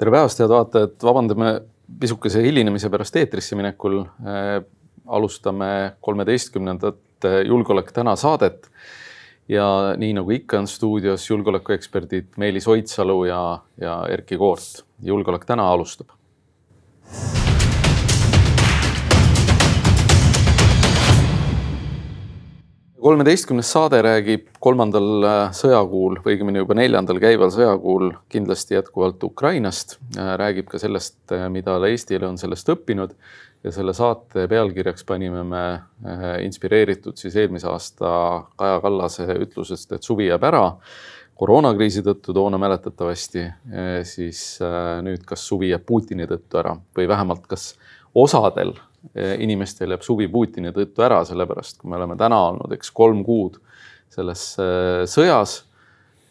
tere päevast, head vaatajad, vabandame pisukese hilinemise pärast eetrisse minekul äh,. alustame kolmeteistkümnendat Julgeolek täna saadet. ja nii nagu ikka on stuudios julgeolekueksperdid Meelis Oidsalu ja, ja Erkki Koort. julgeolek täna alustab kolmeteistkümnes saade räägib kolmandal äh, sõjakuul või õigemini juba neljandal käival sõjakuul kindlasti jätkuvalt Ukrainast. Äh, räägib ka sellest, äh, mida Eestile on sellest õppinud ja selle saate pealkirjaks panime me inspireeritud siis eelmise aasta Kaja Kallase ütlusest, et suvi jääb ära koroonakriisi tõttu toona mäletatavasti, siis nüüd, kas suvi jääb Putini tõttu ära või vähemalt, kas osadel inimestel jääb suvi Putini tõttu ära, sellepärast kui me oleme täna olnud, eks kolm kuud selles äh, sõjas,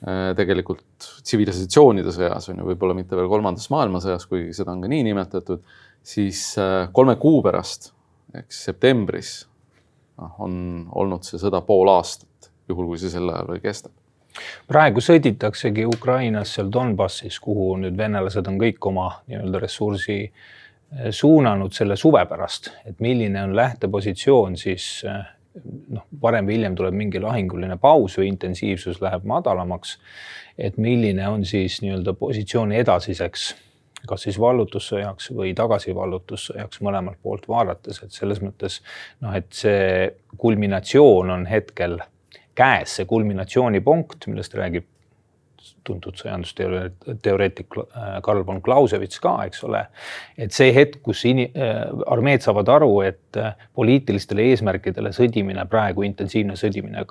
äh, tegelikult tsivilisatsioonide sõjas on ju, võib-olla mitte veel kolmandas maailmasõjas, kuigi seda on ka nii nimetatud, siis kolme kuu pärast ehk septembris noh, on olnud see sõda pool aastat, juhul kui see sel ajal veel kestab praegu sõditaksegi Ukrainas seal Donbassis, kuhu nüüd venelased on kõik oma nii-öelda ressursi äh, suunanud selle suve pärast, et milline on lähtepositsioon, siis noh, varem või hiljem tuleb mingi lahinguline paus või intensiivsus läheb madalamaks. et milline on siis nii-öelda positsiooni edasiseks, kas siis vallutussõjaks või tagasivallutussõjaks mõlemalt poolt vaadates, et selles mõttes noh, et see kulminatsioon on hetkel käes, see kulminatsioonipunkt, millest räägib tuntud sõjandusteoreetik äh, Karl von Clausewitz ka, eks ole. et see hetk, kus ini-, äh, armeed saavad aru, et äh, poliitilistele eesmärkidele sõdimine, praegu intensiivne sõdimine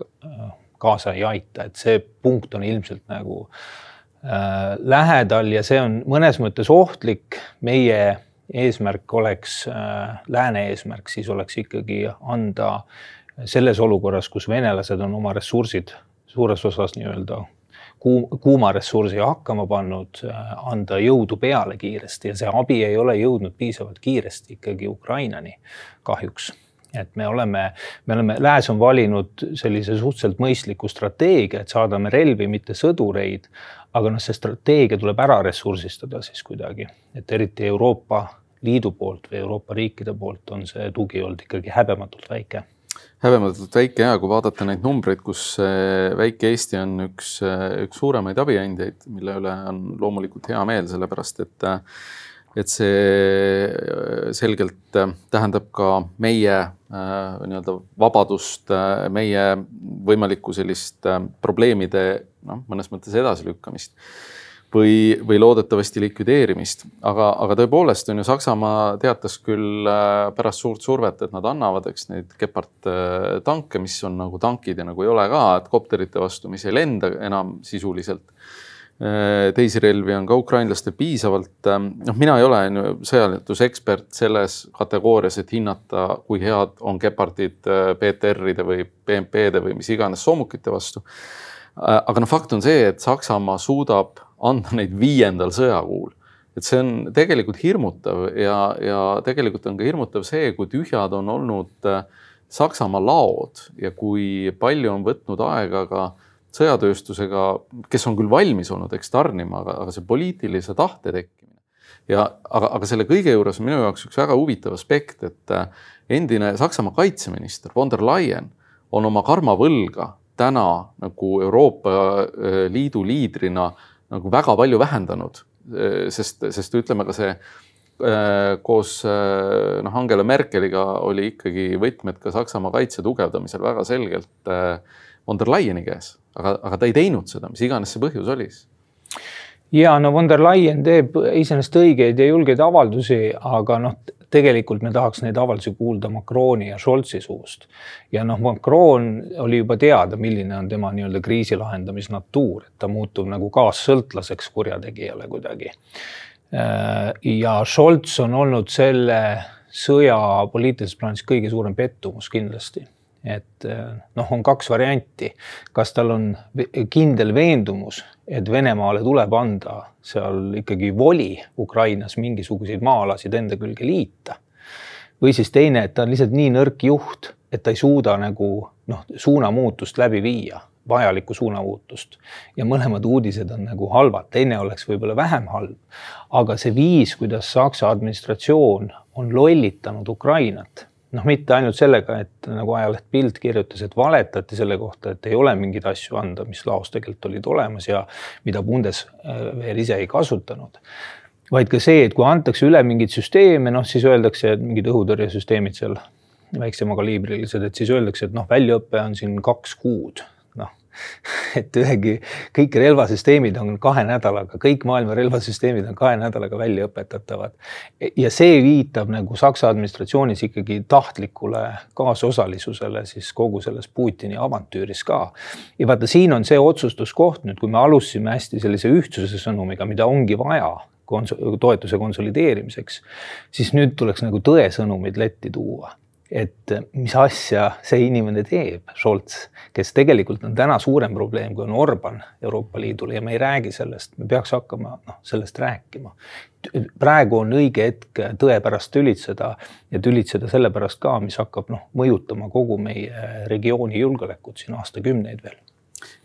kaasa ei aita, et see punkt on ilmselt nagu äh, lähedal ja see on mõnes mõttes ohtlik. meie eesmärk oleks äh,, lääne eesmärk siis oleks ikkagi anda selles olukorras, kus venelased on oma ressursid suures osas nii-öelda kuum, kuuma ressursi hakkama pannud, äh, anda jõudu peale kiiresti ja see abi ei ole jõudnud piisavalt kiiresti ikkagi Ukrainani kahjuks et me oleme, me oleme, lääs on valinud sellise suhteliselt mõistliku strateegia, et saadame relvi, mitte sõdureid. aga noh, see strateegia tuleb ära ressursistada siis kuidagi, et eriti Euroopa Liidu poolt või Euroopa riikide poolt on see tugi olnud ikkagi häbematult väike häbematult väike ja kui vaadata neid numbreid, kus väike Eesti on üks, üks suuremaid abiandjaid, mille üle on loomulikult hea meel, sellepärast et et see selgelt tähendab ka meie nii-öelda vabadust, meie võimalikku sellist probleemide noh, mõnes mõttes edasilükkamist või, või loodetavasti likvideerimist. aga, aga tõepoolest on ju Saksamaa teatas küll äh, pärast suurt survet, et nad annavad, eks neid Gepard äh, tanke, mis on nagu tankid ja nagu ei ole ka, et kopterite vastu, mis ei lenda enam sisuliselt. Äh, teisi relvi on ka ukrainlastel piisavalt. noh, mina ei ole sõjandusekspert selles kategoorias, et hinnata, kui head on Gepardid BTR-ide või BMP-de või mis iganes soomukite vastu. aga noh, fakt on see, et Saksamaa suudab anda neid viiendal sõjakuul. et see on tegelikult hirmutav ja, ja tegelikult on ka hirmutav see, kui tühjad on olnud äh, Saksamaa laod ja kui palju on võtnud aega ka sõjatööstusega, kes on küll valmis olnud, eks tarnima, aga, see poliitilise tahte tekkimine. ja aga, aga selle kõige juures on minu jaoks üks väga huvitav aspekt, et äh, endine Saksamaa kaitseminister von der Leyen on oma karmavõlga täna nagu Euroopa äh, Liidu liidrina nagu väga palju vähendanud, sest, sest ütleme ka see äh, koos äh, noh, Angela Merkeliga oli ikkagi võtmed ka Saksamaa kaitse tugevdamisel väga selgelt äh, von der Leyeni käes, aga, aga ta ei teinud seda, mis iganes see põhjus oli ja no von der Leyen teeb iseenesest õigeid ja julgeid avaldusi, aga noh, tegelikult me tahaks neid avaldusi kuulda Macroni ja Scholzi suust. ja noh, Macron oli juba teada, milline on tema nii-öelda kriisi lahendamisnatuur, et ta muutub nagu kaassõltlaseks kurjategijale kuidagi. ja Scholz on olnud selle sõja poliitilises plaanis kõige suurem pettumus kindlasti et noh, on kaks varianti, kas tal on kindel veendumus, et Venemaale tuleb anda seal ikkagi voli Ukrainas mingisuguseid maa-alasid enda külge liita. või siis teine, et ta on lihtsalt nii nõrk juht, et ta ei suuda nagu noh, suunamuutust läbi viia vajalikku suunamuutust ja mõlemad uudised on nagu halvad, teine oleks võib-olla vähem halb. aga see viis, kuidas Saksa administratsioon on lollitanud Ukrainat, noh, mitte ainult sellega, et nagu ajaleht Bild kirjutas, et valetati selle kohta, et ei ole mingeid asju anda, mis laos tegelikult olid olemas ja mida Bundeswehr ise ei kasutanud. Vaid ka see, et kui antakse üle mingeid süsteeme, noh siis öeldakse, et mingid õhutõrjesüsteemid seal väiksema kaliibrilised, et siis öeldakse, et noh, väljaõpe on siin kaks kuud, et ühegi, kõik relvasüsteemid on kahe nädalaga, kõik maailma relvasüsteemid on kahe nädalaga välja õpetatavad. ja see viitab nagu Saksa administratsioonis ikkagi tahtlikule kaasosalisusele siis kogu selles Putini avantüüris ka. ja vaata, siin on see otsustuskoht nüüd, kui me alustasime hästi sellise ühtsuse sõnumiga, mida ongi vaja kons-, toetuse konsolideerimiseks, siis nüüd tuleks nagu tõesõnumid letti tuua. Et mis asja see inimene teeb, Scholz, kes tegelikult on täna suurem probleem, kui on Orban Euroopa Liidul ja me ei räägi sellest, me peaks hakkama noh, sellest rääkima. praegu on õige hetk tõe pärast tülitseda ja tülitseda sellepärast ka, mis hakkab noh, mõjutama kogu meie regiooni julgeolekut siin aastakümneid veel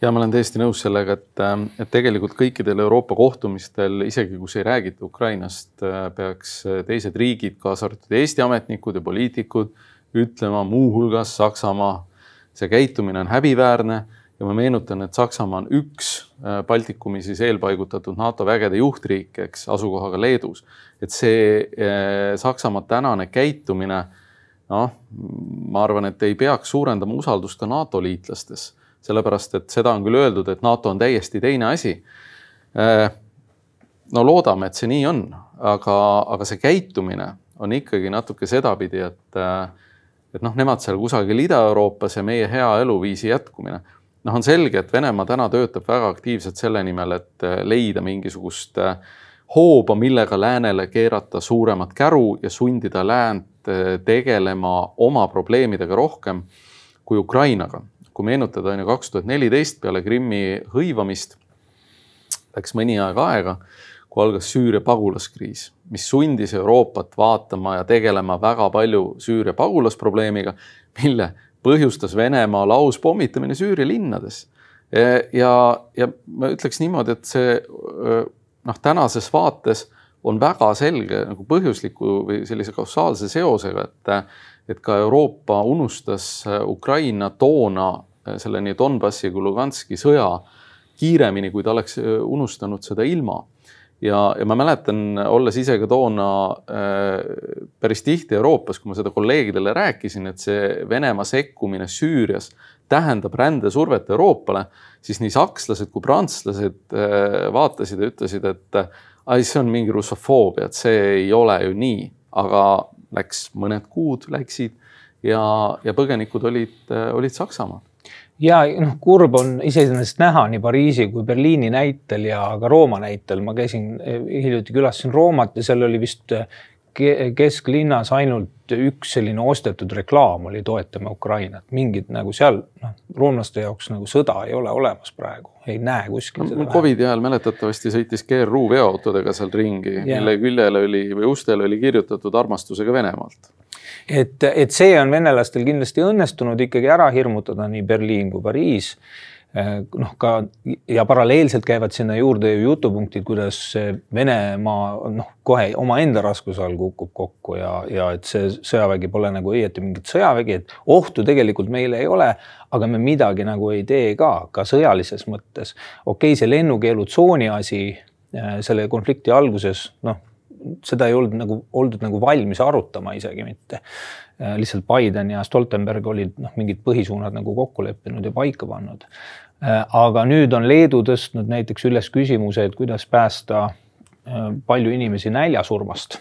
ja ma olen täiesti nõus sellega, et, et tegelikult kõikidel Euroopa kohtumistel, isegi kus ei räägita Ukrainast, peaks teised riigid, kaasa arvatud Eesti ametnikud ja poliitikud, ütlema muuhulgas Saksamaa, see käitumine on häbiväärne ja ma meenutan, et Saksamaa on üks Baltikumi siis eelpaigutatud NATO vägede juhtriik, eks, asukohaga Leedus. et see Saksamaa tänane käitumine, noh, ma arvan, et ei peaks suurendama usaldust ka NATO liitlastes sellepärast et seda on küll öeldud, et NATO on täiesti teine asi. Äh, no loodame, et see nii on, aga, aga see käitumine on ikkagi natuke sedapidi, et, äh, et noh, nemad seal kusagil Ida-Euroopas ja meie hea eluviisi jätkumine. noh, on selge, et Venemaa täna töötab väga aktiivselt selle nimel, et äh, leida mingisugust hooba, millega läänele keerata suuremat käru ja sundida läänt tegelema oma probleemidega rohkem kui Ukrainaga kui meenutada, on ju kaks tuhat neliteist peale Krimmi hõivamist läks mõni aeg aega, kui algas Süüria pagulaskriis, mis sundis Euroopat vaatama ja tegelema väga palju Süüria pagulasprobleemiga, mille põhjustas Venemaa lauspommitamine Süüria linnades. ja, ja ma ütleks niimoodi, et see noh, tänases vaates on väga selge nagu põhjusliku või sellise kausaalse seosega, et et ka Euroopa unustas äh, Ukraina toona selle nii Donbassi kui Luganski sõja kiiremini, kui ta oleks unustanud seda ilma. Ja, ja ma mäletan, olles ise ka toona äh, päris tihti Euroopas, kui ma seda kolleegidele rääkisin, et see Venemaa sekkumine Süürias tähendab rändesurvet Euroopale, siis nii sakslased kui prantslased äh, vaatasid ja ütlesid, et ai, see on mingi russofoobia, et see ei ole ju nii, aga läks mõned kuud läksid ja, ja põgenikud olid, olid Saksamaal ja noh, kurb on iseenesest näha nii Pariisi kui Berliini näitel ja ka Rooma näitel. ma käisin hiljuti külastasin Roomat ja seal oli vist kesklinnas ainult üks selline ostetud reklaam oli toetame Ukrainat, mingid nagu seal noh, roomlaste jaoks nagu sõda ei ole olemas praegu, ei näe kuskil no,. Covidi ajal mäletatavasti sõitis GRU veoautodega seal ringi, mille küljele oli või ustele oli kirjutatud armastusega Venemaalt. Et, et see on venelastel kindlasti õnnestunud ikkagi ära hirmutada nii Berliin kui Pariis Äh, noh, ka ja paralleelselt käivad sinna juurde ju jutupunktid, kuidas Venemaa noh, kohe omaenda raskuse all kukub kokku ja, ja et see sõjavägi pole nagu õieti mingit sõjavägi, et ohtu tegelikult meil ei ole, aga me midagi nagu ei tee ka, ka sõjalises mõttes. okei okay,, see lennukeelutsooni asi äh, selle konflikti alguses, noh, seda ei olnud nagu, oldud nagu valmis arutama isegi mitte. Äh, lihtsalt Biden ja Stoltenberg olid noh, mingid põhisuunad nagu kokku leppinud ja paika pannud Äh, aga nüüd on Leedu tõstnud näiteks üles küsimuse, et kuidas päästa äh, palju inimesi näljasurmast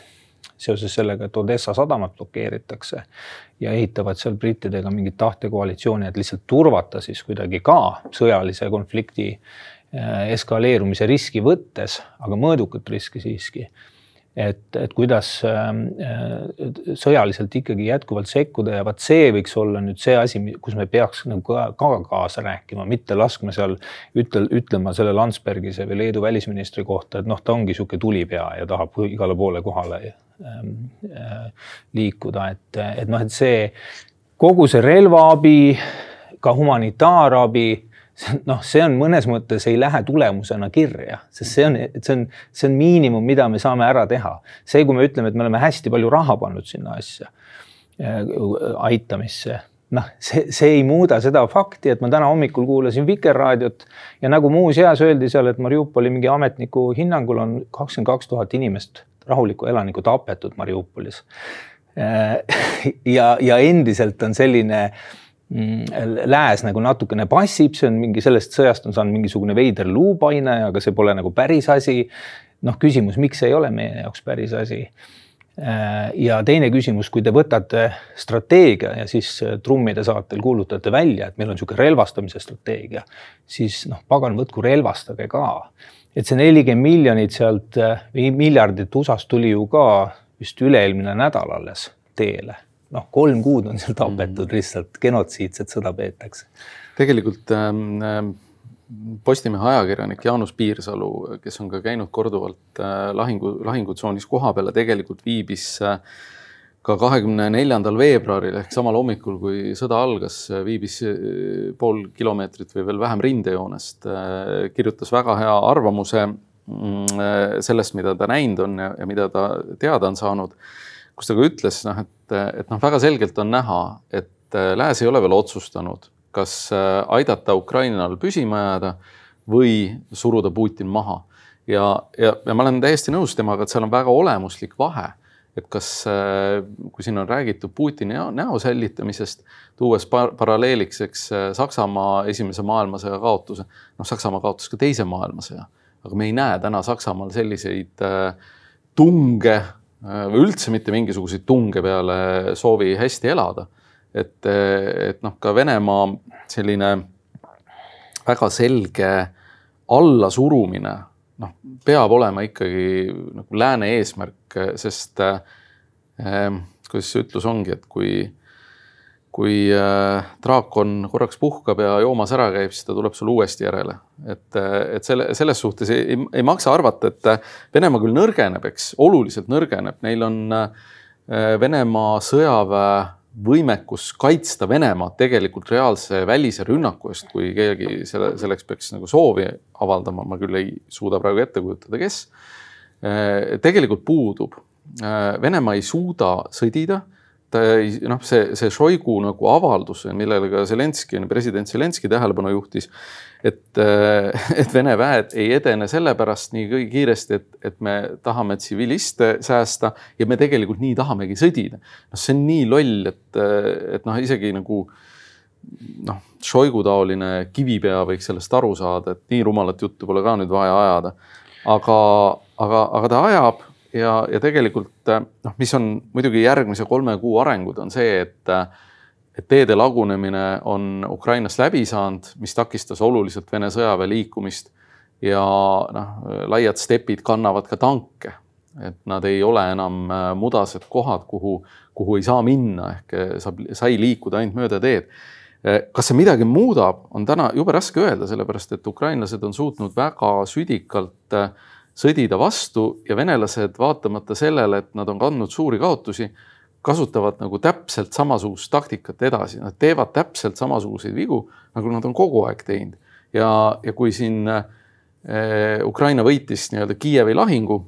seoses sellega, et Odessa sadamat blokeeritakse ja ehitavad seal brittidega mingit tahtekoalitsiooni, et lihtsalt turvata siis kuidagi ka sõjalise konflikti eskaleerumise riski võttes, aga mõõdukat riski siiski et, et kuidas ähm, äh, sõjaliselt ikkagi jätkuvalt sekkuda ja vaat see võiks olla nüüd see asi, kus me peaks nagu ka, ka kaasa rääkima, mitte laskma seal ütle, ütlema selle Landsbergise või Leedu välisministri kohta, et noh, ta ongi niisugune tulipea ja tahab igale poole kohale ähm, äh, liikuda, et, et noh, et see kogu see relvaabi, ka humanitaarabi noh, see on mõnes mõttes ei lähe tulemusena kirja, sest see on, see on, see on miinimum, mida me saame ära teha. see, kui me ütleme, et me oleme hästi palju raha pannud sinna asja äh, aitamisse, noh, see, see ei muuda seda fakti, et ma täna hommikul kuulasin Vikerraadiot ja nagu muuseas öeldi seal, et Mariupoli mingi ametniku hinnangul on kakskümmend kaks tuhat inimest, rahulikku elanikku tapetud Mariupolis. Äh, ja, ja endiselt on selline äh, lääs nagu natukene passib, see on mingi sellest sõjast on saanud mingisugune veider luupaine, aga see pole nagu päris asi. noh, küsimus, miks ei ole meie jaoks päris asi. Äh, ja teine küsimus, kui te võtate strateegia ja siis äh, trummide saatel kuulutate välja, et meil on niisugune relvastamise strateegia, siis noh, pagan, võtku relvastage ka. et see nelikümmend miljonit sealt või äh, miljardit USA-st tuli ju ka vist üle-eelmine nädal alles teele noh, kolm kuud on seal tapetud mm. lihtsalt, genotsiidset sõda peetakse. tegelikult ähm, ähm, Postimehe ajakirjanik Jaanus Piirsalu, kes on ka käinud korduvalt äh, lahingu, lahingutsoonis kohapeal ja tegelikult viibis äh, ka kahekümne neljandal veebruaril ehk samal hommikul, kui sõda algas, viibis äh, pool kilomeetrit või veel vähem rindejoonest äh,, kirjutas väga hea arvamuse mm, äh, sellest, mida ta näinud on ja, ja mida ta teada on saanud kus ta ka ütles, noh, et, et noh, väga selgelt on näha, et äh, lääs ei ole veel otsustanud, kas äh, aidata Ukrainal püsima jääda või suruda Putin maha. ja, ja, ja ma olen täiesti nõus temaga, et seal on väga olemuslik vahe, et kas, äh, kui siin on räägitud Putini näo säilitamisest, tuues par paralleeliks, eks Saksamaa esimese maailmasõja kaotuse, noh, Saksamaa kaotas ka teise maailmasõja, aga me ei näe täna Saksamaal selliseid tunge või üldse mitte mingisuguseid tunge peale soovi hästi elada. et, et noh, ka Venemaa selline väga selge allasurumine, noh, peab olema ikkagi nagu lääne eesmärk, sest äh, kuidas see ütlus ongi, et kui kui äh, draakon korraks puhkab ja joomas ära käib, siis ta tuleb sulle uuesti järele. et, äh, et selle, selles suhtes ei, ei, ei maksa arvata, et äh, Venemaa küll nõrgeneb, eks, oluliselt nõrgeneb, neil on Venemaa sõjaväe võimekus kaitsta Venemaad tegelikult reaalse välise rünnaku eest, kui keegi selle, selleks peaks nagu soovi avaldama, ma küll ei suuda praegu ette kujutada, kes. tegelikult puudub. Venemaa ei suuda sõdida noh, see, see Šoigu nagu avaldus, millele ka Zelenskõi, president Zelenskõi tähelepanu juhtis, et, et Vene väed ei edene sellepärast nii kiiresti, et, et me tahame tsiviliste säästa ja me tegelikult nii tahamegi sõdida. noh, see on nii loll, et, et noh, isegi nagu noh, Šoigu taoline kivipea võiks sellest aru saada, et nii rumalat juttu pole ka nüüd vaja ajada. aga, aga, aga ta ajab ja, ja tegelikult noh, mis on muidugi järgmise kolme kuu arengud, on see, et et teede lagunemine on Ukrainas läbi saanud, mis takistas oluliselt Vene sõjaväe liikumist. Ja noh, laiad stepid kannavad ka tanke, et nad ei ole enam äh, mudased kohad, kuhu, kuhu ei saa minna. Ehk äh, saab, sai liikuda ainult mööda teed. Äh, kas see midagi muudab, on täna jube raske öelda, sellepärast et ukrainlased on suutnud väga südikalt äh, sõdida vastu ja venelased, vaatamata sellele, et nad on kandnud suuri kaotusi, kasutavad nagu täpselt samasugust taktikat edasi, nad teevad täpselt samasuguseid vigu, nagu nad on kogu aeg teinud. ja, ja kui siin eh, Ukraina võitis nii-öelda Kiievi lahingu,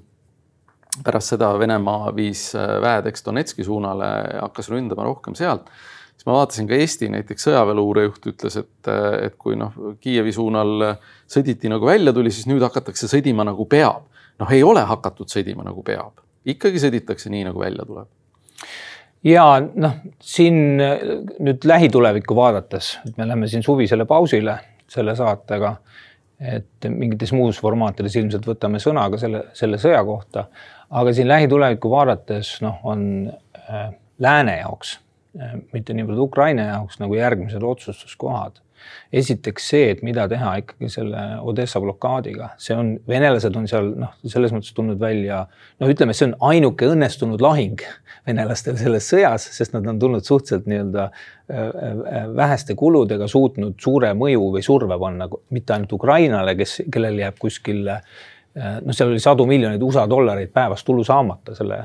pärast seda Venemaa viis eh, väed, eks Donetski suunale, hakkas ründama rohkem sealt siis ma vaatasin ka Eesti näiteks sõjaväeluurejuht ütles, et, et kui noh, Kiievi suunal sõditi nagu välja tuli, siis nüüd hakatakse sõdima nagu peab. noh, ei ole hakatud sõdima nagu peab, ikkagi sõditakse nii, nagu välja tuleb. Ja noh, siin nüüd lähitulevikku vaadates, et me läheme siin suvisele pausile selle saatega, et mingites muus formaatides ilmselt võtame sõna ka selle, selle sõja kohta, aga siin lähitulevikku vaadates noh, on äh, lääne jaoks mitte niivõrd Ukraina jaoks nagu järgmised otsustuskohad. esiteks see, et mida teha ikkagi selle Odessa blokaadiga, see on, venelased on seal noh, selles mõttes tulnud välja, no ütleme, see on ainuke õnnestunud lahing venelastel selles sõjas, sest nad on tulnud suhteliselt nii-öelda äh, äh, väheste kuludega suutnud suure mõju või surve panna mitte ainult Ukrainale, kes, kellel jääb kuskil noh, seal oli sadu miljoneid USA dollareid päevas tulu saamata selle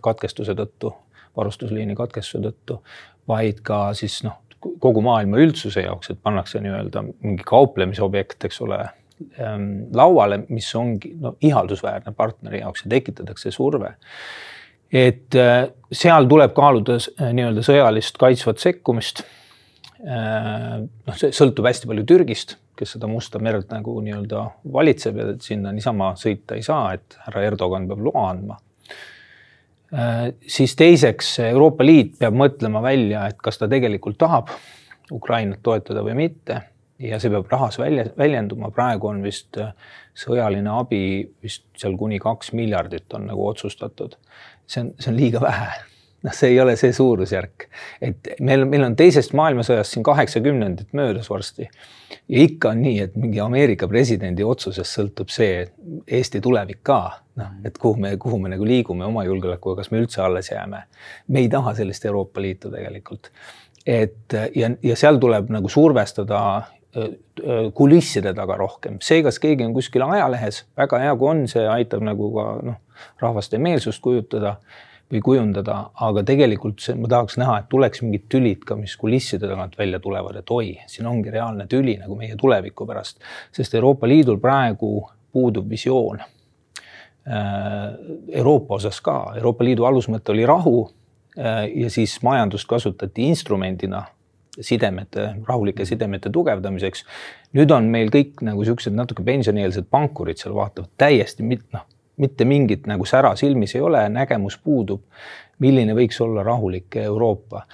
katkestuse tõttu varustusliini katkestuse tõttu, vaid ka siis noh, kogu maailma üldsuse jaoks, et pannakse nii-öelda mingi kauplemisobjekt, eks ole, ähm, lauale, mis ongi no ihaldusväärne partneri jaoks ja tekitatakse surve. et äh, seal tuleb kaaluda nii-öelda sõjalist kaitsvat sekkumist. Äh, noh, see sõltub hästi palju Türgist, kes seda Musta merd nagu nii-öelda valitseb ja sinna niisama sõita ei saa, et härra Erdogan peab loa andma siis teiseks Euroopa Liit peab mõtlema välja, et kas ta tegelikult tahab Ukrainat toetada või mitte ja see peab rahas välja, väljenduma, praegu on vist äh, sõjaline abi vist seal kuni kaks miljardit on nagu otsustatud. see on, see on liiga vähe. Noh, see ei ole see suurusjärk, et meil, meil on teisest maailmasõjast siin kaheksakümnendit möödas varsti. Ja ikka on nii, et mingi Ameerika presidendi otsusest sõltub see Eesti tulevik ka, noh, et kuhu me, kuhu me nagu liigume oma julgeolekuga, kas me üldse alles jääme. me ei taha sellist Euroopa Liitu tegelikult. et ja, ja seal tuleb nagu survestada kulisside taga rohkem, see, kas keegi on kuskil ajalehes, väga hea, kui on, see aitab nagu ka noh, rahvaste meelsust kujutada või kujundada, aga tegelikult see, ma tahaks näha, et tuleks mingid tülid ka, mis kulisside tagant välja tulevad, et oi, siin ongi reaalne tüli nagu meie tuleviku pärast, sest Euroopa Liidul praegu puudub visioon. Äh, Euroopa osas ka, Euroopa Liidu alusmõte oli rahu äh, ja siis majandust kasutati instrumendina sidemete, rahulike sidemete tugevdamiseks. nüüd on meil kõik nagu siuksed natuke pensionieelsed pankurid seal vaatavad täiesti mit-, noh mitte mingit nagu sära silmis ei ole, nägemus puudub, milline võiks olla rahulik Euroopa.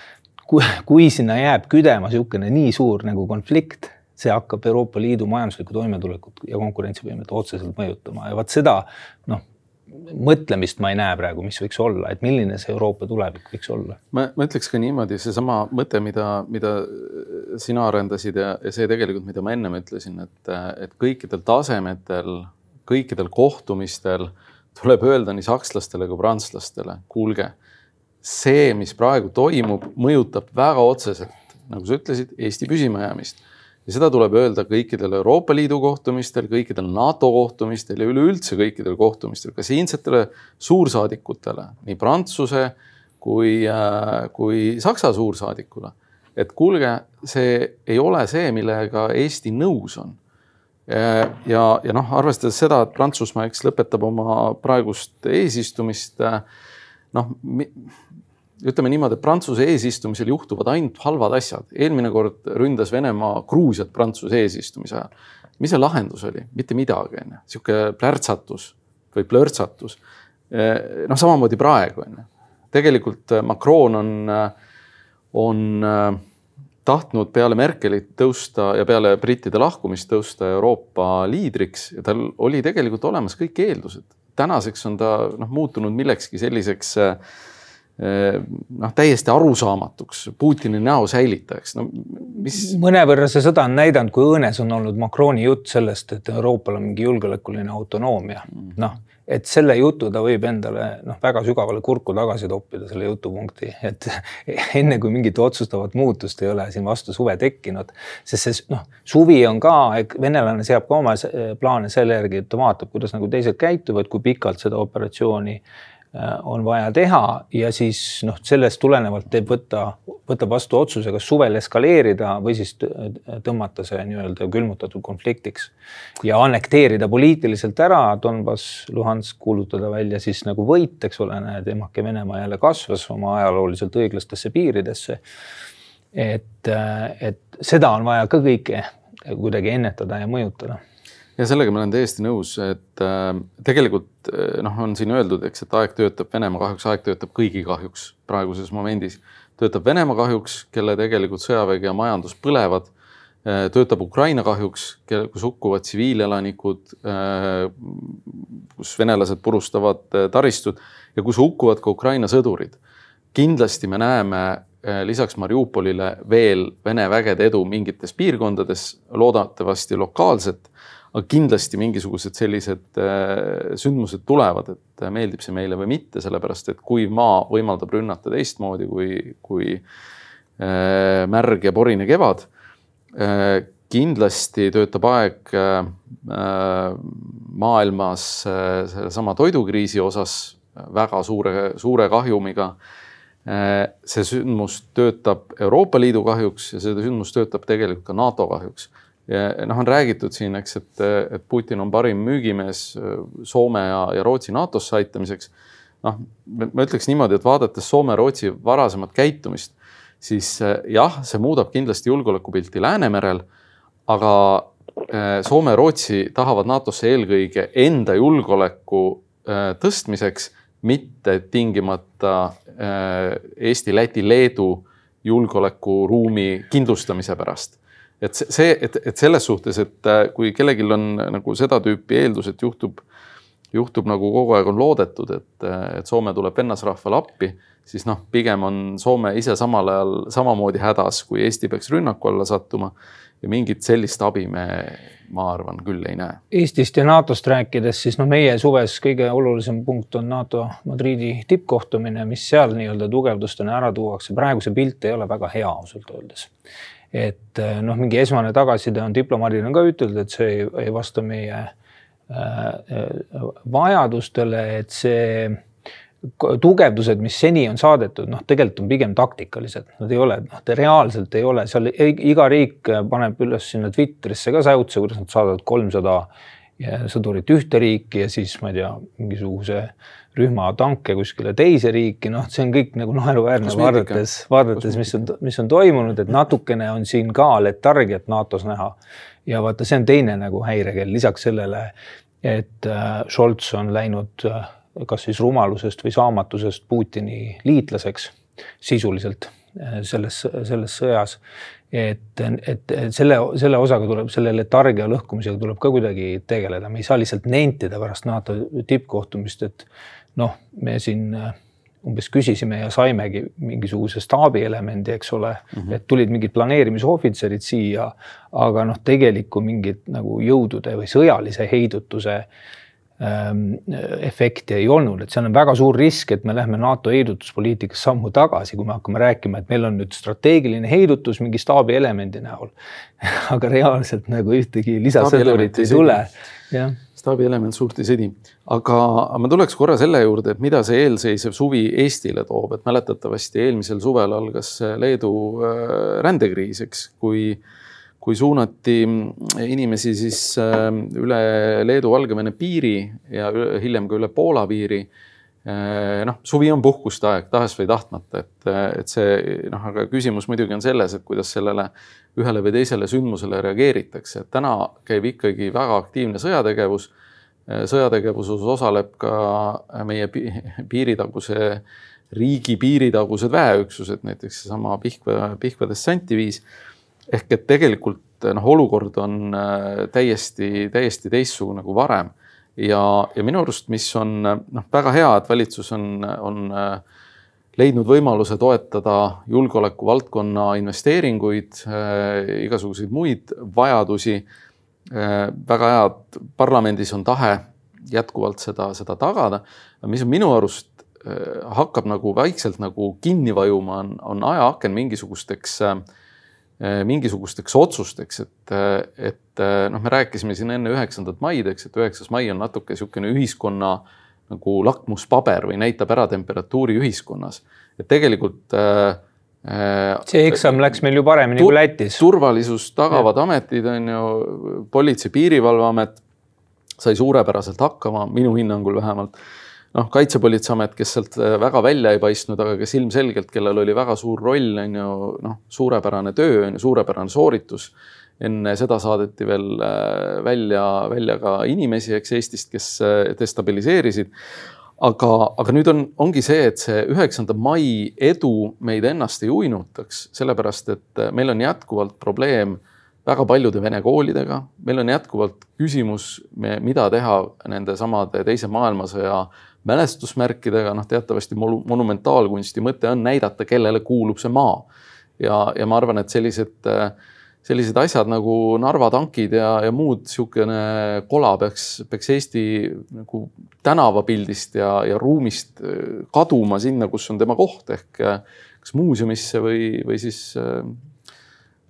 kui, kui sinna jääb küdema niisugune nii suur nagu konflikt, see hakkab Euroopa Liidu majanduslikku toimetulekut ja konkurentsivõimet otseselt mõjutama ja vot seda noh, mõtlemist ma ei näe praegu, mis võiks olla, et milline see Euroopa tulevik võiks olla. ma, ma ütleks ka niimoodi, seesama mõte, mida, mida sina arendasid ja, ja see tegelikult, mida ma ennem ütlesin, et, et kõikidel tasemetel kõikidel kohtumistel tuleb öelda nii sakslastele kui prantslastele, kuulge, see, mis praegu toimub, mõjutab väga otseselt, nagu sa ütlesid, Eesti püsimajäämist. ja seda tuleb öelda kõikidel Euroopa Liidu kohtumistel, kõikidel NATO kohtumistel ja üleüldse kõikidel kohtumistel, ka siinsetele suursaadikutele, nii Prantsuse kui, äh, kui Saksa suursaadikule. et kuulge, see ei ole see, millega Eesti nõus on ja, ja noh, arvestades seda, et Prantsusmaa, eks lõpetab oma praegust eesistumist. Äh, noh, ütleme niimoodi, et Prantsuse eesistumisel juhtuvad ainult halvad asjad. eelmine kord ründas Venemaa Gruusiat Prantsuse eesistumise ajal. mis see lahendus oli? mitte midagi, on ju, sihuke plärtsatus või plörtsatus. Äh, noh, samamoodi praegu on ju. tegelikult Macron on, on tahtnud peale Merkelit tõusta ja peale brittide lahkumist tõusta Euroopa liidriks ja tal oli tegelikult olemas kõik eeldused. tänaseks on ta noh, muutunud millekski selliseks eh, noh, täiesti arusaamatuks Putini näo säilitajaks, no mis. mõnevõrra see sõda on näidanud, kui õõnes on olnud Macroni jutt sellest, et Euroopal on mingi julgeolekuline autonoomia, mm. noh et selle jutu ta võib endale noh, väga sügavale kurku tagasi toppida, selle jutupunkti, et enne kui mingit otsustavat muutust ei ole siin vastu suve tekkinud, sest see noh, suvi on ka, venelane seab ka oma plaane selle järgi, et ta vaatab, kuidas nagu teised käituvad, kui pikalt seda operatsiooni on vaja teha ja siis noh, sellest tulenevalt teeb võtta, võtab vastu otsuse, kas suvel eskaleerida või siis tõmmata see nii-öelda külmutatud konfliktiks ja annekteerida poliitiliselt ära Donbass, Luhansk, kuulutada välja siis nagu võit, eks ole, näed, emake Venemaa jälle kasvas oma ajalooliselt õiglastesse piiridesse. et, et seda on vaja ka kõike kuidagi ennetada ja mõjutada ja sellega ma olen täiesti nõus, et äh, tegelikult äh, noh, on siin öeldud, eks, et aeg töötab Venemaa kahjuks, aeg töötab kõigi kahjuks praeguses momendis. töötab Venemaa kahjuks, kelle tegelikult sõjavägi ja majandus põlevad äh,. töötab Ukraina kahjuks, kus hukkuvad tsiviilelanikud äh,, kus venelased purustavad äh, taristud ja kus hukkuvad ka Ukraina sõdurid. kindlasti me näeme äh, lisaks Mariupolile veel Vene vägede edu mingites piirkondades, loodetavasti lokaalselt aga kindlasti mingisugused sellised äh, sündmused tulevad, et äh, meeldib see meile või mitte, sellepärast et kuiv maa võimaldab rünnata teistmoodi kui, kui äh, märg ja porine kevad. kindlasti töötab aeg maailmas sellesama toidukriisi osas väga suure, suure kahjumiga see sündmus töötab Euroopa Liidu kahjuks ja see sündmus töötab tegelikult ka NATO kahjuks noh, on räägitud siin, eks, et, et Putin on parim müügimees Soome ja, ja Rootsi NATO-sse aitamiseks. noh, ma ütleks niimoodi, et vaadates Soome-Rootsi varasemat käitumist, siis jah, see muudab kindlasti julgeolekupilti Läänemerel. aga Soome-Rootsi tahavad NATO-sse eelkõige enda julgeoleku tõstmiseks, mitte tingimata Eesti, Läti, Leedu julgeolekuruumi kindlustamise pärast et see, et, et selles suhtes, et äh, kui kellelgi on nagu seda tüüpi eeldus, et juhtub, juhtub nagu kogu aeg on loodetud, et, et Soome tuleb vennasrahvale appi, siis noh, pigem on Soome ise samal ajal samamoodi hädas, kui Eesti peaks rünnaku alla sattuma. ja mingit sellist abi me, ma arvan, küll ei näe. Eestist ja NATO-st rääkides, siis noh, meie suves kõige olulisem punkt on NATO Madridi tippkohtumine, mis seal nii-öelda tugevdustena ära tuuakse. praegu see pilt ei ole väga hea ausalt öeldes et eh, noh, mingi esmane tagasiside on diplomaadid on ka ütelnud, et see ei, ei vasta meie äh, vajadustele, et see tugevdused, mis seni on saadetud, noh, tegelikult on pigem taktikalised, nad ei ole, noh, reaalselt ei ole seal iga riik paneb üles sinna Twitterisse ka säutse, kuidas nad saadavad kolmsada sõdurit ühte riiki ja siis ma ei tea, mingisuguse rühma tanke kuskile teise riiki, noh, see on kõik nagu naeruväärne vaadates, vaadates, mis on, mis on toimunud, et natukene on siin ka letargiat NATO-s näha. ja vaata, see on teine nagu häirekell, lisaks sellele, et äh, Scholz on läinud äh, kas siis rumalusest või saamatusest Putini liitlaseks sisuliselt äh, selles, selles sõjas. Et, et selle, selle osaga tuleb, selle letargia lõhkumisega tuleb ka kuidagi tegeleda, me ei saa lihtsalt nentida pärast NATO tippkohtumist, et noh, me siin äh, umbes küsisime ja saimegi mingisuguse staabielemendi, eks ole mm, -hmm. et tulid mingid planeerimisohvitserid siia, aga noh, tegelikku mingit nagu jõudude või sõjalise heidutuse ähm, efekti ei olnud, et seal on väga suur risk, et me lähme NATO heidutuspoliitikas sammu tagasi, kui me hakkame rääkima, et meil on nüüd strateegiline heidutus mingi staabielemendi näol. Aga reaalselt nagu ühtegi lisasõdurit ei tule, jah staabielement suurt ei sõdi. aga ma tuleks korra selle juurde, et mida see eelseisev suvi Eestile toob, et mäletatavasti eelmisel suvel algas Leedu äh, rändekriis, eks, kui, kui suunati inimesi siis äh, üle Leedu-Valgevene piiri ja hiljem ka üle Poola piiri äh, noh, suvi on puhkuste aeg, tahes või tahtmata, et, et see noh, aga küsimus muidugi on selles, et kuidas sellele ühele või teisele sündmusele reageeritakse, et täna käib ikkagi väga aktiivne sõjategevus sõjategevuses osaleb ka meie piiritaguse, riigi piiritagused väeüksused, näiteks seesama Pihkva, Pihkva dessantiviis. ehk et tegelikult noh, olukord on äh, täiesti, täiesti teistsugune kui varem. ja, ja minu arust, mis on noh, väga hea, et valitsus on, on äh, leidnud võimaluse toetada julgeoleku valdkonna investeeringuid, äh, igasuguseid muid vajadusi Äh, väga hea, et parlamendis on tahe jätkuvalt seda, seda tagada. mis on minu arust äh, hakkab nagu vaikselt nagu kinni vajuma, on, on ajaaken mingisugusteks, äh, mingisugusteks otsusteks, et, et noh, me rääkisime siin enne üheksandat maid, eks, et üheksas mai on natuke niisugune ühiskonna nagu lakmuspaber või näitab ära temperatuuri ühiskonnas. et tegelikult äh, Äh, see eksam läks meil ju paremini kui Lätis. turvalisust tagavad ja. ametid on ju, Politsei- Piirivalveamet sai suurepäraselt hakkama, minu hinnangul vähemalt. noh, Kaitsepolitseiamet, kes sealt äh, väga välja ei paistnud, aga kes ilmselgelt, kellel oli väga suur roll, on ju noh, suurepärane töö on ju, suurepärane sooritus. Enne seda saadeti veel äh, välja, välja ka inimesi, eks Eestist, kes destabiliseerisid. Aga, aga nüüd on, ongi see, et see üheksanda mai edu meid ennast ei uinutaks, sellepärast et äh, meil on jätkuvalt probleem väga paljude vene koolidega, meil on jätkuvalt küsimus, mida teha nende samade Teise maailmasõja mälestusmärkidega, noh, teatavasti monumentaalkunsti mõte on näidata, kellele kuulub see maa. ja, ja ma arvan, et sellised äh, sellised asjad nagu Narva tankid ja, ja muud niisugune kola peaks, peaks Eesti nagu tänavapildist ja, ja ruumist äh, kaduma sinna, kus on tema koht ehk äh, kas muuseumisse või, või siis äh,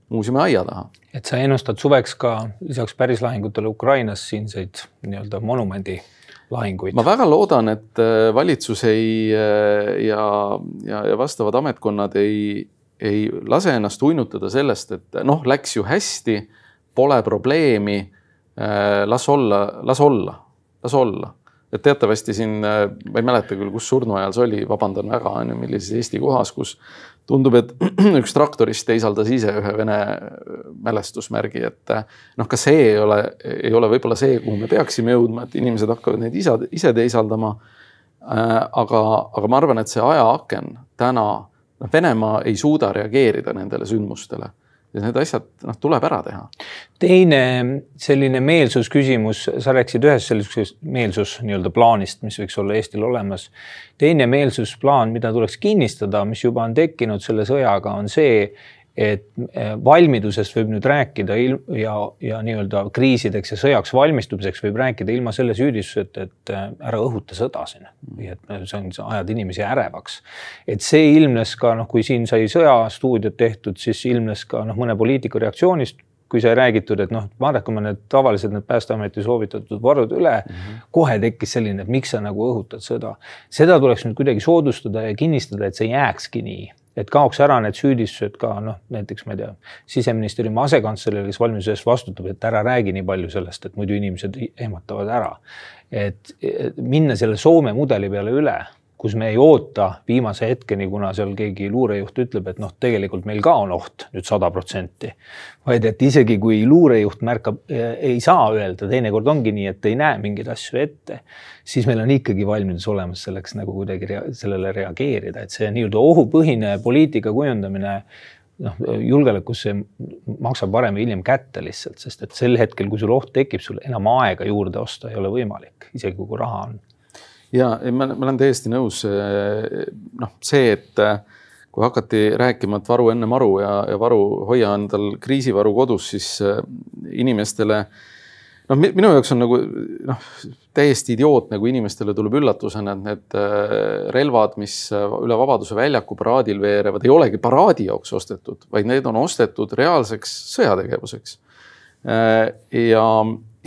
muuseumi aia taha. et sa ennustad suveks ka lisaks pärislahingutele Ukrainas siinseid nii-öelda monumendi lahinguid. ma väga loodan, et valitsus ei ja, ja, ja vastavad ametkonnad ei, ei lase ennast uinutada sellest, et noh, läks ju hästi, pole probleemi. las olla, las olla, las olla et teatavasti siin, ma ei mäleta küll, kus surnuajal see oli, vabandan väga, on ju, millises Eesti kohas, kus tundub, et üks traktorist teisaldas ise ühe Vene mälestusmärgi, et noh, ka see ei ole, ei ole võib-olla see, kuhu me peaksime jõudma, et inimesed hakkavad neid isa, ise teisaldama. aga, aga ma arvan, et see ajaaken täna, noh, Venemaa ei suuda reageerida nendele sündmustele ja need asjad noh, tuleb ära teha. teine selline meelsusküsimus, sa rääkisid ühest sellisest meelsus nii-öelda plaanist, mis võiks olla Eestil olemas. teine meelsusplaan, mida tuleks kinnistada, mis juba on tekkinud selle sõjaga, on see, et eh, valmidusest võib nüüd rääkida ja, ja nii-öelda kriisideks ja sõjaks valmistumiseks võib rääkida ilma selle süüdistuseta, et eh, ära õhuta sõda siin või et see on, sa ajad inimesi ärevaks. et see ilmnes ka noh, kui siin sai sõjastuudiot tehtud, siis ilmnes ka noh, mõne poliitiku reaktsioonist kui sai räägitud, et noh, vaadake need tavalised need Päästeameti soovitatud varud üle mm, -hmm. kohe tekkis selline, et miks sa nagu õhutad sõda. seda tuleks nüüd kuidagi soodustada ja kinnistada, et see jääkski nii et kaoks ära need süüdistused ka noh, näiteks ma ei tea, siseministeeriumi asekantsler, kes valmiduse eest vastutab, et ära räägi nii palju sellest, et muidu inimesed ehmatavad ära. et minna selle Soome mudeli peale üle kus me ei oota viimase hetkeni, kuna seal keegi luurejuht ütleb, et noh, tegelikult meil ka on oht nüüd sada protsenti. vaid et isegi kui luurejuht märkab, ei saa öelda, teinekord ongi nii, et ei näe mingeid asju ette, siis meil on ikkagi valmidus olemas selleks nagu kuidagi rea sellele reageerida, et see nii-öelda ohupõhine poliitika kujundamine noh, julgeolekusse maksab varem või hiljem kätte lihtsalt, sest et sel hetkel, kui sul oht tekib, sul enam aega juurde osta ei ole võimalik, isegi kui raha on ja ma, ma olen täiesti nõus. Noh, see, et eh, kui hakati rääkima, et varu enne maru ja, ja varu, hoia endal kriisivaru kodus, siis eh, inimestele noh, minu jaoks on nagu noh, täiesti idiootne, kui inimestele tuleb üllatusena, et need relvad, mis üle Vabaduse väljaku paraadil veerevad, ei olegi paraadi jaoks ostetud, vaid need on ostetud reaalseks sõjategevuseks. ja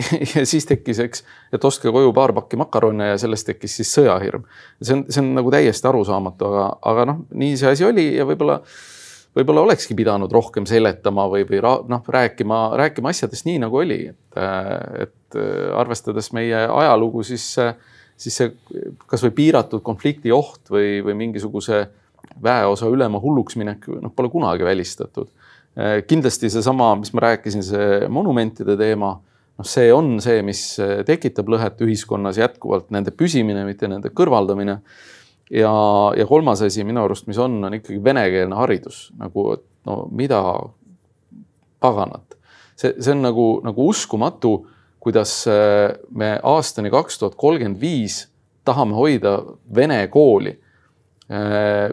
ja siis tekkis, eks, et ostke koju paar pakki makarone ja sellest tekkis siis sõjahirm. see on, see on nagu täiesti arusaamatu, aga, aga noh, nii see asi oli ja võib-olla, võib-olla olekski pidanud rohkem seletama või, või noh, rääkima, rääkima asjadest nii nagu oli, et, et arvestades meie ajalugu, siis, siis see kasvõi piiratud konflikti oht või, või mingisuguse väeosa ülema hulluks minek, noh, pole kunagi välistatud kindlasti seesama, mis ma rääkisin, see monumentide teema noh, see on see, mis eh, tekitab lõhet ühiskonnas jätkuvalt, nende püsimine, mitte nende kõrvaldamine. ja, ja kolmas asi minu arust, mis on, on ikkagi venekeelne haridus nagu, et no mida paganat. see, see on nagu, nagu uskumatu, kuidas eh, me aastani kaks tuhat kolmkümmend viis tahame hoida vene kooli eh,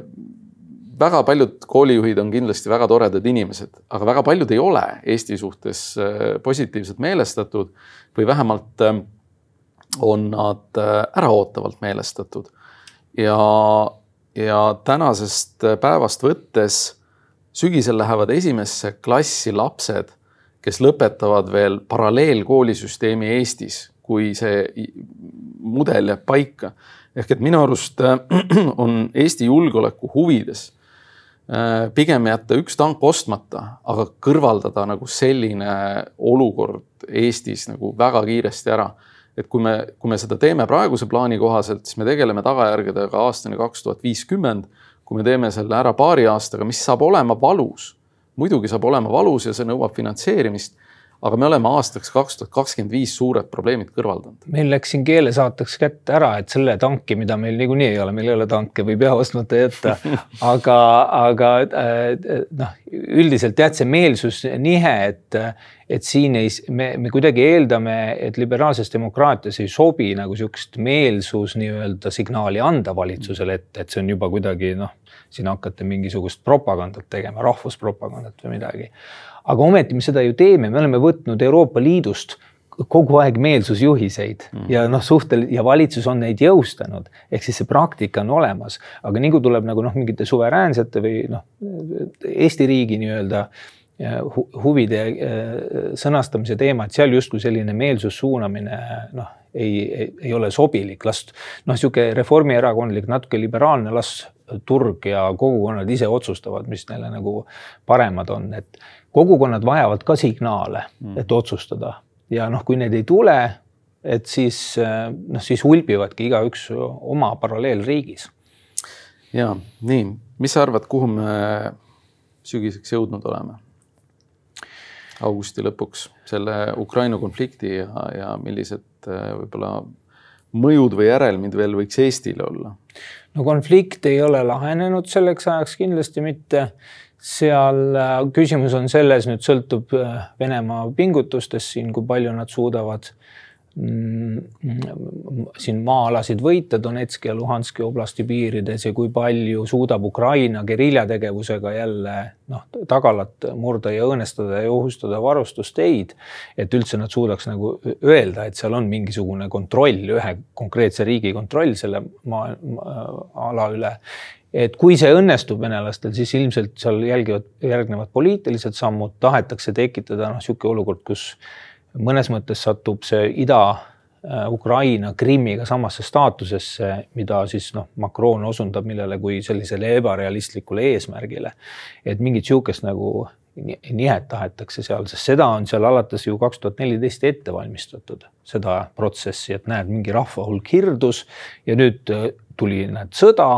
väga paljud koolijuhid on kindlasti väga toredad inimesed, aga väga paljud ei ole Eesti suhtes äh, positiivselt meelestatud või vähemalt äh, on nad äh, äraootavalt meelestatud. ja, ja tänasest päevast võttes sügisel lähevad esimesse klassi lapsed, kes lõpetavad veel paralleelkoolisüsteemi Eestis, kui see mudel jääb paika. ehk et minu arust on Eesti julgeoleku huvides Äh, pigem jätta üks tank ostmata, aga kõrvaldada nagu selline olukord Eestis nagu väga kiiresti ära. et kui me, kui me seda teeme praeguse plaani kohaselt, siis me tegeleme tagajärgedega aastani kaks tuhat viiskümmend. kui me teeme selle ära paari aastaga, mis saab olema valus, muidugi saab olema valus ja see nõuab finantseerimist aga me oleme aastaks kaks tuhat kakskümmend viis suured probleemid kõrvaldanud. meil läks siin keelesaateks kätte ära, et selle tanki, mida meil niikuinii ei ole, meil ei ole tanke, võib jah ostmata jätta. aga, aga äh, noh, üldiselt jah, et see meelsusnihe, et, et siin ei, me, me kuidagi eeldame, et liberaalses demokraatias ei sobi nagu niisugust meelsus nii-öelda signaali anda valitsusele ette, et see on juba kuidagi noh, siin hakata mingisugust propagandat tegema, rahvuspropagandat või midagi aga ometi me seda ju teeme, me oleme võtnud Euroopa Liidust kogu aeg meelsusjuhiseid mm. ja noh, suhtel ja valitsus on neid jõustanud, ehk siis see praktika on olemas, aga nii kui tuleb nagu noh, mingite suveräänsete või noh, Eesti riigi nii-öelda huvide äh, sõnastamise teema, et seal justkui selline meelsussuunamine noh, ei, ei, ei ole sobilik, las noh, niisugune reformierakondlik, natuke liberaalne, las turg ja kogukonnad ise otsustavad, mis neile nagu paremad on, et kogukonnad vajavad ka signaale, mm. et otsustada ja noh, kui need ei tule, et siis noh, siis ulbivadki igaüks oma paralleelriigis. ja nii, mis sa arvad, kuhu me sügiseks jõudnud oleme? augusti lõpuks selle Ukraina konflikti ja, ja millised võib-olla mõjud või järelmid veel võiks Eestile olla? no konflikt ei ole lahenenud selleks ajaks kindlasti mitte. Seal äh, küsimus on selles, nüüd sõltub äh, Venemaa pingutustest siin, kui palju nad suudavad Mm, siin maa-alasid võita Donetski ja Luhanski oblasti piirides ja kui palju suudab Ukraina geriljategevusega jälle noh, tagalat murda ja õõnestada ja ohustada varustusteid. et üldse nad suudaks nagu öelda, et seal on mingisugune kontroll, ühe konkreetse riigi kontroll selle maa ala üle et kui see õnnestub venelastel, siis ilmselt seal jälgivad, järgnevad poliitilised sammud, tahetakse tekitada noh, niisugune olukord, kus mõnes mõttes satub see ida äh, Krimmiga samasse staatusesse, mida siis noh, Macron osundab millele kui sellisele ebarealistlikule eesmärgile. et mingit sihukest nagu nihet tahetakse seal, sest seda on seal alates ju kaks tuhat neliteist ette valmistatud, seda protsessi, et näed, mingi rahva hulk hirdus ja nüüd äh, tuli, näed, sõda.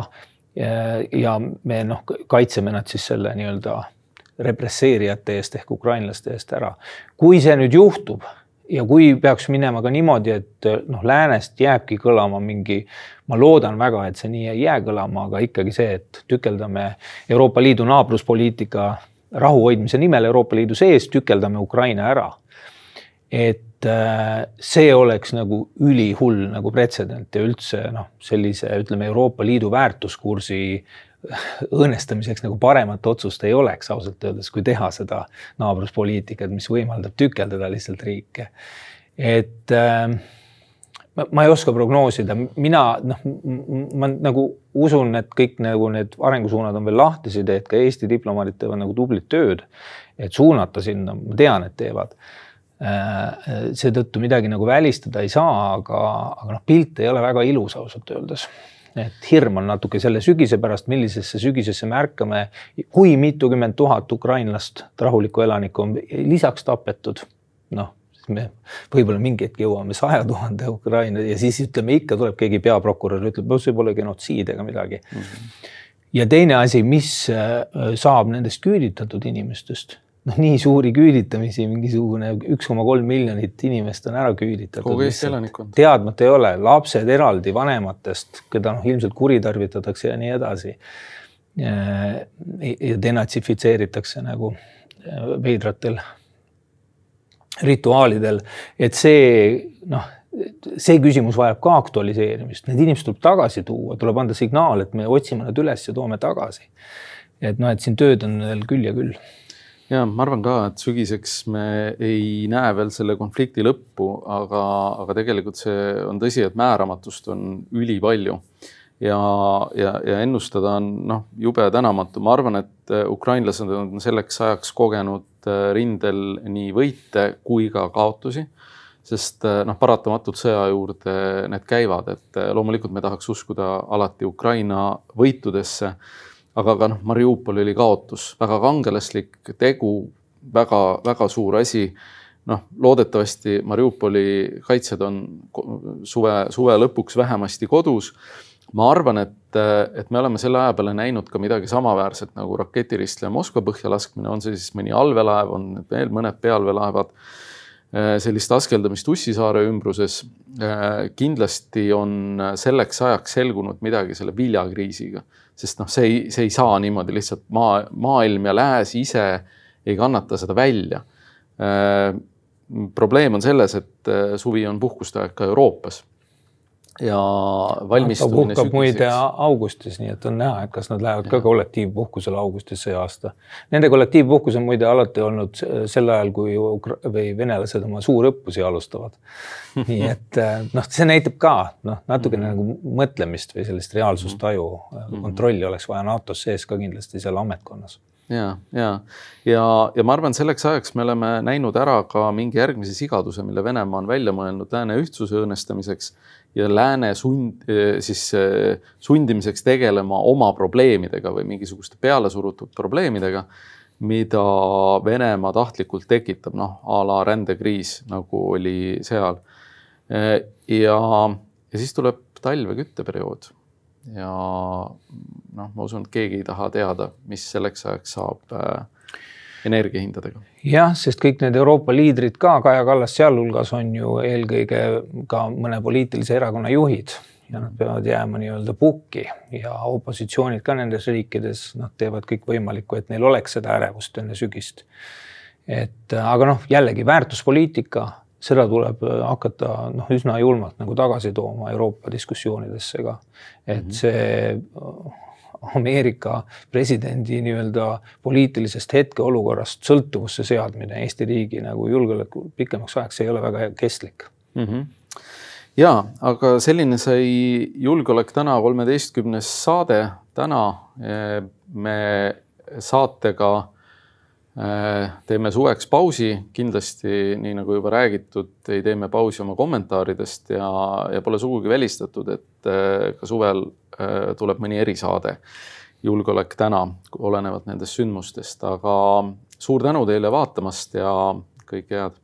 Ja me noh, kaitseme nad siis selle nii-öelda represseerijate eest ehk ukrainlaste eest ära. kui see nüüd juhtub ja kui peaks minema ka niimoodi, et noh, läänest jääbki kõlama mingi, ma loodan väga, et see nii ei jää kõlama, aga ikkagi see, et tükeldame Euroopa Liidu naabruspoliitika rahu hoidmise nimel Euroopa Liidu sees, tükeldame Ukraina ära. et see oleks nagu ülihull nagu pretsedent ja üldse noh, sellise ütleme Euroopa Liidu väärtuskursi õõnestamiseks nagu paremat otsust ei oleks ausalt öeldes, kui teha seda naabruspoliitikat, mis võimaldab tükeldada lihtsalt riike. et äh, ma, ma ei oska prognoosida, mina noh, ma nagu usun, et kõik nagu need arengusuunad on veel lahtised et ka Eesti diplomaadid teevad nagu tublit tööd, et suunata sinna, ma tean, et teevad äh, seetõttu midagi nagu välistada ei saa, aga, aga noh, pilt ei ole väga ilus ausalt öeldes et hirm on natuke selle sügise pärast, millisesse sügisesse me ärkame, kui mitukümmend tuhat ukrainlast, rahulikku elanikku on lisaks tapetud. noh, me võib-olla mingi hetk jõuame saja tuhande Ukraina ja siis ütleme ikka tuleb keegi peaprokurör, ütleb, see pole genotsiid ega midagi mm. -hmm. ja teine asi, mis äh, saab nendest küüditatud inimestest noh, nii suuri küüditamisi, mingisugune üks koma kolm miljonit inimest on ära küüditatud. kogu Eesti elanikkond. teadmata ei ole, lapsed eraldi vanematest, keda noh, ilmselt kuritarvitatakse ja nii edasi. ja denatsifitseeritakse nagu äh, veidratel rituaalidel, et see noh, see küsimus vajab ka aktualiseerimist, need inimesed tuleb tagasi tuua, tuleb anda signaal, et me otsime nad üles ja toome tagasi. et noh, et siin tööd on veel küll ja küll ja ma arvan ka, et sügiseks me ei näe veel selle konflikti lõppu, aga, aga tegelikult see on tõsi, et määramatust on ülipalju. ja, ja, ja ennustada on noh, jube tänamatu, ma arvan, et ukrainlased on selleks ajaks kogenud äh, rindel nii võite kui ka kaotusi sest äh, noh, paratamatult sõja juurde need käivad, et äh, loomulikult me tahaks uskuda alati Ukraina võitudesse aga ka noh, Mariupol oli kaotus, väga kangelaslik tegu väga,, väga-väga suur asi. noh, loodetavasti Mariupoli kaitsjad on suve, suve lõpuks vähemasti kodus. ma arvan, et, et me oleme selle aja peale näinud ka midagi samaväärset nagu raketiristleja Moskva põhja laskmine, on see siis mõni allveelaev, on veel mõned pealveelaevad sellist askeldamist Ussisaare ümbruses. kindlasti on selleks ajaks selgunud midagi selle viljakriisiga sest noh, see ei, see ei saa niimoodi lihtsalt maa, maailm ja lääs ise ei kannata seda välja. Äh, probleem on selles, et äh, suvi on puhkuste aeg ka Euroopas ja valmistumine. puhkab muide augustis, nii et on näha, et kas nad lähevad ja. ka kollektiivpuhkusele augustis see aasta. Nende kollektiivpuhkus on muide alati olnud sel ajal, kui Ukra või venelased oma suurõppusi alustavad. nii et äh, noh, see näitab ka noh, natukene mm -hmm. nagu mõtlemist või sellist reaalsustaju mm, -hmm. kontrolli oleks vaja NATO-s sees ka kindlasti seal ametkonnas ja, ja, ja, ja ma arvan, selleks ajaks me oleme näinud ära ka mingi järgmise sigaduse, mille Venemaa on välja mõelnud lääne ühtsuse õõnestamiseks ja lääne sund, siis sundimiseks tegelema oma probleemidega või mingisuguste pealesurutud probleemidega, mida Venemaa tahtlikult tekitab, noh a la rändekriis, nagu oli seal. ja, ja siis tuleb talv ja kütteperiood ja noh, ma usun, et keegi ei taha teada, mis selleks ajaks saab äh, energiahindadega. jah, sest kõik need Euroopa liidrid ka, Kaja Kallas sealhulgas on ju eelkõige ka mõne poliitilise erakonna juhid ja nad peavad jääma nii-öelda pukki ja opositsioonid ka nendes riikides, nad teevad kõik võimalikku, et neil oleks seda ärevust enne sügist. et aga noh, jällegi väärtuspoliitika seda tuleb äh, hakata noh, üsna julmalt nagu tagasi tooma Euroopa diskussioonidesse ka. et mhm. see äh, Ameerika presidendi nii-öelda poliitilisest hetkeolukorrast sõltuvusse seadmine Eesti riigi nagu julgeoleku pikemaks ajaks ei ole väga kestlik mm. -hmm ja, aga selline sai Julgeolek täna kolmeteistkümnes saade. täna eh, me saatega Äh, teeme suveks pausi, kindlasti nii nagu juba räägitud, ei tee me pausi oma kommentaaridest ja, ja pole sugugi välistatud, et äh, ka suvel tuleb mõni erisaade. julgeolek täna, olenevalt nendest sündmustest, aga suur tänu teile vaatamast ja kõike head